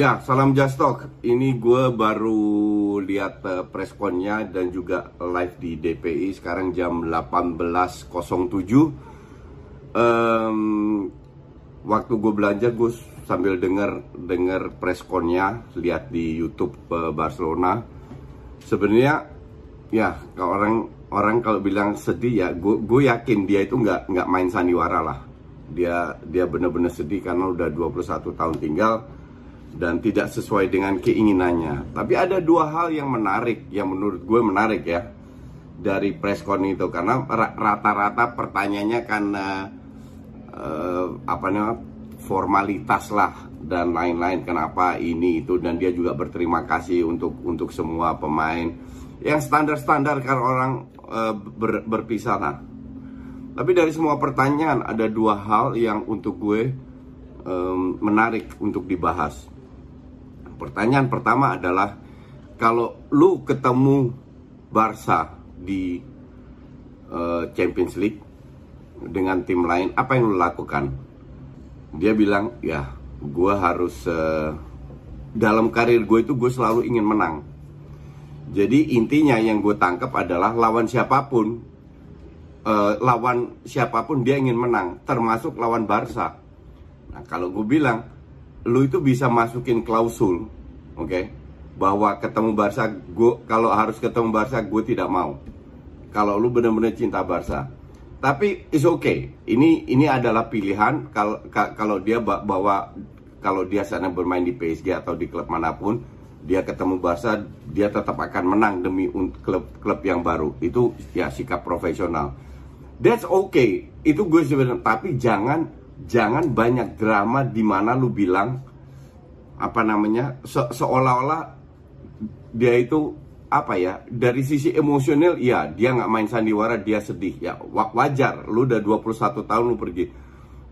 Ya, salam Jastok. Ini gue baru lihat uh, preskonnya dan juga live di DPI sekarang jam 18.07. Um, waktu gue belanja gue sambil denger denger preskonnya, lihat di YouTube uh, Barcelona. Sebenarnya ya kalau orang orang kalau bilang sedih ya, gue gue yakin dia itu nggak nggak main sandiwara lah. Dia dia bener-bener sedih karena udah 21 tahun tinggal dan tidak sesuai dengan keinginannya. Tapi ada dua hal yang menarik, yang menurut gue menarik ya dari preskon itu karena rata-rata pertanyaannya kan uh, uh, apa namanya formalitas lah dan lain-lain kenapa ini itu dan dia juga berterima kasih untuk untuk semua pemain yang standar-standar kalau orang uh, ber, berpisah lah. Tapi dari semua pertanyaan ada dua hal yang untuk gue um, menarik untuk dibahas. Pertanyaan pertama adalah kalau lu ketemu Barca di uh, Champions League dengan tim lain, apa yang lu lakukan? Dia bilang, ya, gue harus uh, dalam karir gue itu gue selalu ingin menang. Jadi intinya yang gue tangkap adalah lawan siapa pun, uh, lawan siapa pun dia ingin menang, termasuk lawan Barca. Nah kalau gue bilang, lu itu bisa masukin klausul, oke, okay, bahwa ketemu Barca, gue kalau harus ketemu Barca, gue tidak mau. Kalau lu benar-benar cinta Barca, tapi is okay. Ini ini adalah pilihan kalau kalau dia bawa kalau dia sana bermain di PSG atau di klub mana pun, dia ketemu Barca, dia tetap akan menang demi klub-klub yang baru. Itu ya sikap profesional. That's okay. Itu gue sebenarnya. Tapi jangan jangan banyak drama di mana lu bilang apa namanya se seolah-olah dia itu apa ya dari sisi emosional ya dia nggak main sandiwara dia sedih. Ya wajar lu udah 21 tahun lu pergi.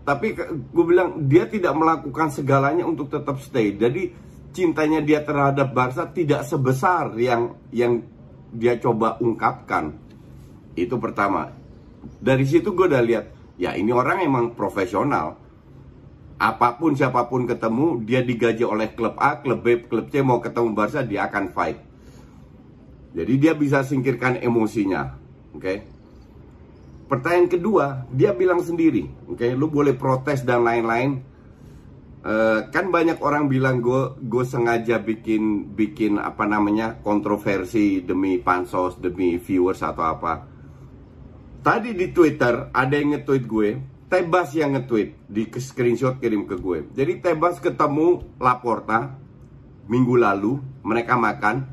Tapi gue bilang dia tidak melakukan segalanya untuk tetap stay. Jadi cintanya dia terhadap Barca tidak sebesar yang yang dia coba ungkapkan. Itu pertama. Dari situ gue udah lihat ya ini orang emang profesional apa pun siapa pun ketemu dia digaji oleh klub A klub B klub C mau ketemu Barca dia akan fight jadi dia bisa singkirkan emosinya oke okay? pertanyaan kedua dia bilang sendiri oke okay? lu boleh protes dan lain-lain Uh, kan banyak orang bilang gue gue sengaja bikin bikin apa namanya kontroversi demi pansos demi viewers atau apa Tadi di Twitter ada yang nge-tweet gue, Tebas yang nge-tweet di screenshot kirim ke gue. Jadi Tebas ketemu Laporta minggu lalu, mereka makan.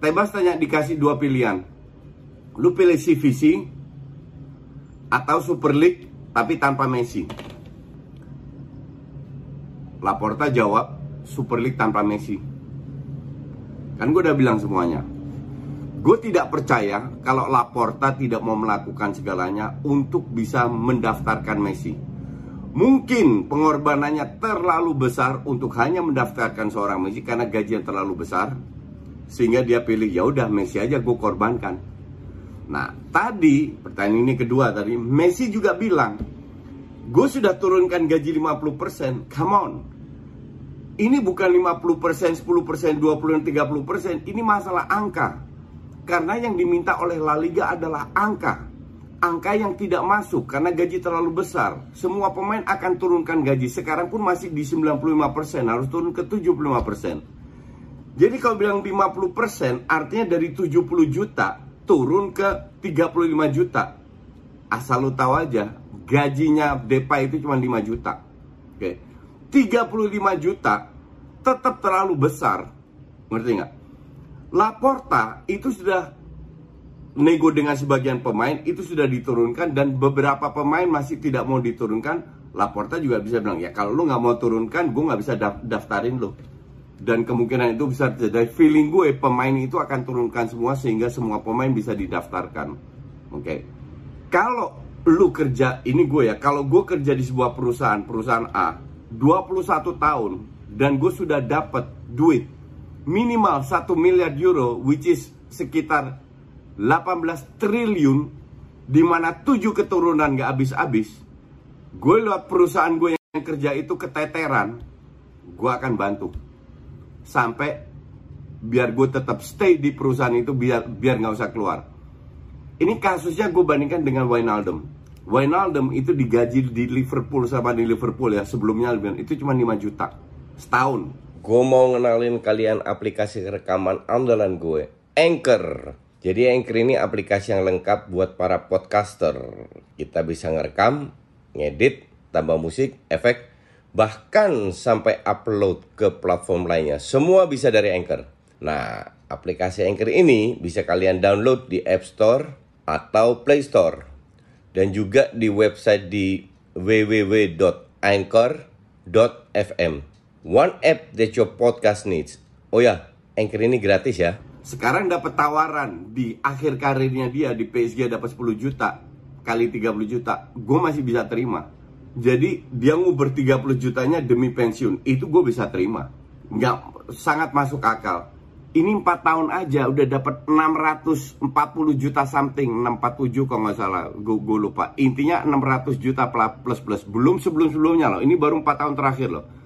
Tebas tanya dikasih dua pilihan. Lu pilih CVC atau Super League tapi tanpa Messi. Laporta jawab Super League tanpa Messi. Kan gue udah bilang semuanya. Gue tidak percaya kalau Laporta tidak mau melakukan segalanya untuk bisa mendaftarkan Messi. Mungkin pengorbanannya terlalu besar untuk hanya mendaftarkan seorang Messi karena gaji yang terlalu besar. Sehingga dia pilih, ya udah Messi aja gue korbankan. Nah, tadi pertanyaan ini kedua tadi, Messi juga bilang, gue sudah turunkan gaji 50%, come on. Ini bukan 50%, 10%, 20%, 30%, ini masalah angka. Karena yang diminta oleh La Liga adalah angka. Angka yang tidak masuk karena gaji terlalu besar. Semua pemain akan turunkan gaji. Sekarang pun masih di 95%, harus turun ke 75%. Jadi kalau bilang 50% artinya dari 70 juta turun ke 35 juta. asal lu tahu aja, gajinya Depay itu cuma 5 juta. Oke. 35 juta tetap terlalu besar. Ngerti nggak? Laporta itu sudah nego dengan sebagian pemain itu sudah diturunkan dan beberapa pemain masih tidak mau diturunkan. Laporta juga bisa bilang ya kalau lu nggak mau turunkan, gue nggak bisa daftarin lo. Dan kemungkinan itu bisa terjadi. Feeling gue pemain itu akan turunkan semua sehingga semua pemain bisa didaftarkan. Oke. Okay. Kalau lu kerja ini gue ya, kalau gue kerja di sebuah perusahaan, perusahaan A, 21 tahun dan gue sudah dapat duit minimal 1 miliar euro which is sekitar 18 triliun di mana 7 keturunan gak habis-habis gue lewat perusahaan gue yang kerja itu keteteran gue akan bantu. Sampai biar gue tetap stay di perusahaan itu biar biar nggak usah keluar. Ini kasusnya gue bandingkan dengan Wijnaldum. Wijnaldum itu digaji di Liverpool sama di Liverpool ya sebelumnya itu cuma 5 juta setahun gue mau ngenalin kalian aplikasi rekaman andalan gue, Anchor. Jadi Anchor ini aplikasi yang lengkap buat para podcaster. Kita bisa ngerekam, ngedit, tambah musik, efek, bahkan sampai upload ke platform lainnya. Semua bisa dari Anchor. Nah, aplikasi Anchor ini bisa kalian download di App Store atau Play Store. Dan juga di website di www.anchor.fm. One app that your podcast needs. Oh ya, Anchor ini gratis ya. Sekarang dapat tawaran di akhir karirnya dia di PSG dapat 10 juta kali 30 juta. Gue masih bisa terima. Jadi dia nguber 30 jutanya demi pensiun. Itu gue bisa terima. Nggak sangat masuk akal. Ini 4 tahun aja udah dapat 640 juta something 647 kalau nggak salah gue, lupa intinya 600 juta plus plus belum sebelum sebelumnya loh ini baru 4 tahun terakhir loh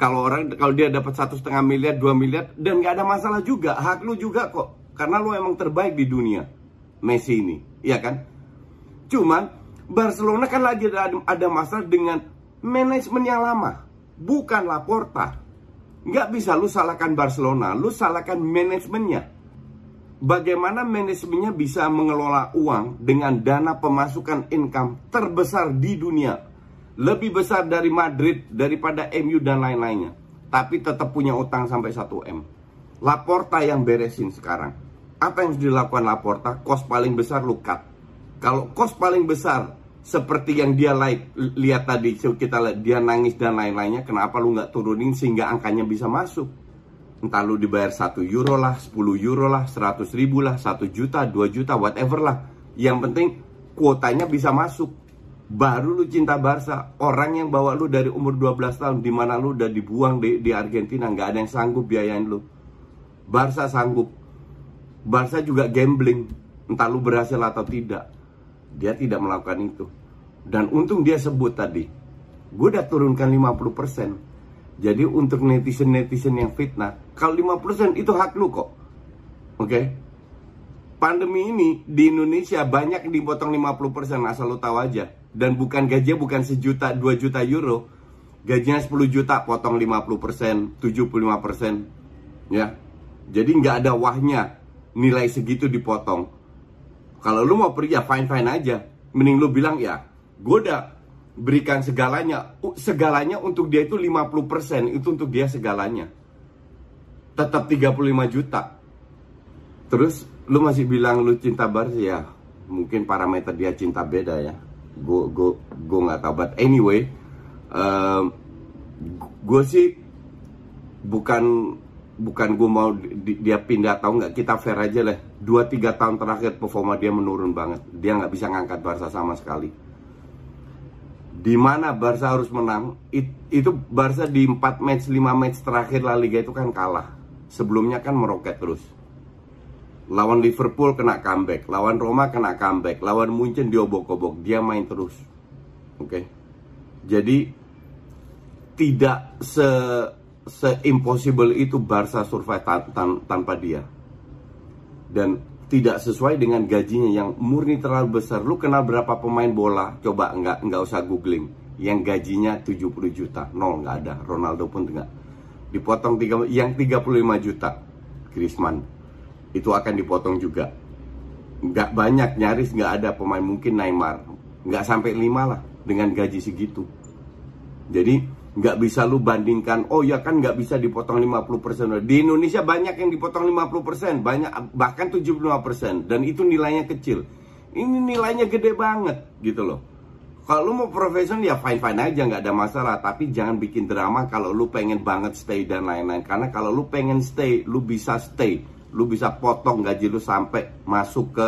kalau orang kalau dia dapat satu setengah miliar dua miliar dan nggak ada masalah juga. Hak lu juga kok. Karena lu emang terbaik di dunia. Messi ini. Ya kan? Cuman Barcelona kan lagi ada, ada masalah dengan manajemen yang lama. Bukan Laporta. Nggak bisa lu salahkan Barcelona. Lu salahkan manajemennya. Bagaimana manajemennya bisa mengelola uang dengan dana pemasukan income terbesar di dunia lebih besar dari Madrid daripada MU dan lain-lainnya. Tapi tetap punya utang sampai 1 M. Laporta yang beresin sekarang. Apa yang harus dilakukan Laporta? Kos paling besar lu cut kalau kos paling besar seperti yang dia like, lihat tadi kita lihat dia nangis dan lain-lainnya kenapa lu nggak turunin sehingga angkanya bisa masuk? Entah lu dibayar 1 euro lah 10 euro lah 100 ribu lah 1 juta 2 juta whatever lah. Yang penting kuotanya bisa masuk baru lu cinta Barca orang yang bawa lu dari umur 12 tahun di mana lu udah dibuang di, di Argentina nggak ada yang sanggup biayain lu. Barca sanggup. Barca juga gambling entah lu berhasil atau tidak. Dia tidak melakukan itu. Dan untung dia sebut tadi gue udah turunkan 50% jadi untuk netizen-netizen yang fitnah kalau 50% itu hak lu kok. Oke? okay? Pandemi ini di Indonesia banyak dipotong 50% asal lu tahu aja. Dan bukan gajinya bukan sejuta dua juta euro. Gajinya 10 juta potong 50% 75% ya. Jadi nggak ada wahnya nilai segitu dipotong. Kalau lu mau pergi ya fine fine aja. Mending lu bilang ya gue udah berikan segalanya. Segalanya untuk dia itu 50% itu untuk dia segalanya. Tetap 35 juta. Terus lu masih bilang lu cinta Barca ya. Mungkin parameter dia cinta beda ya. Gue gue gue nggak tahu. But anyway uh, gue sih bukan bukan gue mau di, dia pindah atau nggak? Kita fair aja lah. Dua tiga tahun terakhir performa dia menurun banget. Dia nggak bisa ngangkat Barca sama sekali. Di mana Barca harus menang it, itu Barca di 4 match 5 match terakhir La Liga itu kan kalah. Sebelumnya kan meroket terus Lawan Liverpool kena comeback, lawan Roma kena comeback, lawan Munchen diobok-obok, dia main terus. Oke. Okay? Jadi tidak se se impossible itu Barca survive tan tan tanpa dia. Dan tidak sesuai dengan gajinya yang murni terlalu besar. Lu kenal berapa pemain bola? Coba nggak nggak usah googling. Yang gajinya 70 juta, nol nggak ada. Ronaldo pun enggak. Dipotong tiga, yang 35 juta. Griezmann itu akan dipotong juga. Nggak banyak, nyaris nggak ada pemain mungkin Neymar. nggak sampai 5 lah dengan gaji segitu. Jadi nggak bisa lu bandingkan, oh ya kan nggak bisa dipotong 50%. Di Indonesia banyak yang dipotong 50%, banyak bahkan 75% dan itu nilainya kecil. Ini nilainya gede banget gitu loh. Kalau lu mau profesional ya fine fine aja nggak ada masalah, tapi jangan bikin drama kalau lu pengen banget stay dan lain-lain. Karena kalau lu pengen stay, lu bisa stay, lu bisa potong gaji lu sampai masuk ke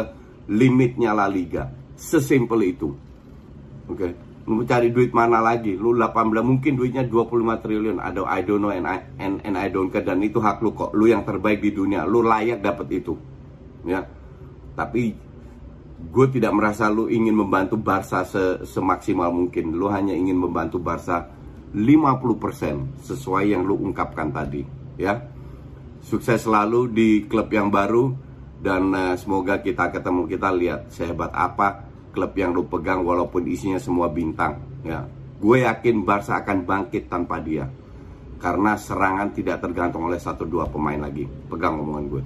limitnya La Liga. Sesimpel itu. Oke. Okay? Lu cari duit mana lagi? Lu 18 mungkin duitnya 25 triliun. Ada I don't know and I, and, and I don't care dan itu hak lu kok. Lu yang terbaik di dunia. Lu layak dapat itu. Ya. Tapi gue tidak merasa lu ingin membantu Barca se semaksimal mungkin. Lu hanya ingin membantu Barca 50% sesuai yang lu ungkapkan tadi, ya. Sukses selalu di klub yang baru dan uh, semoga kita ketemu kita lihat sehebat apa klub yang lu pegang walaupun isinya semua bintang, ya. Gue yakin Barca akan bangkit tanpa dia. Karena serangan tidak tergantung oleh satu dua pemain lagi. Pegang omongan gue.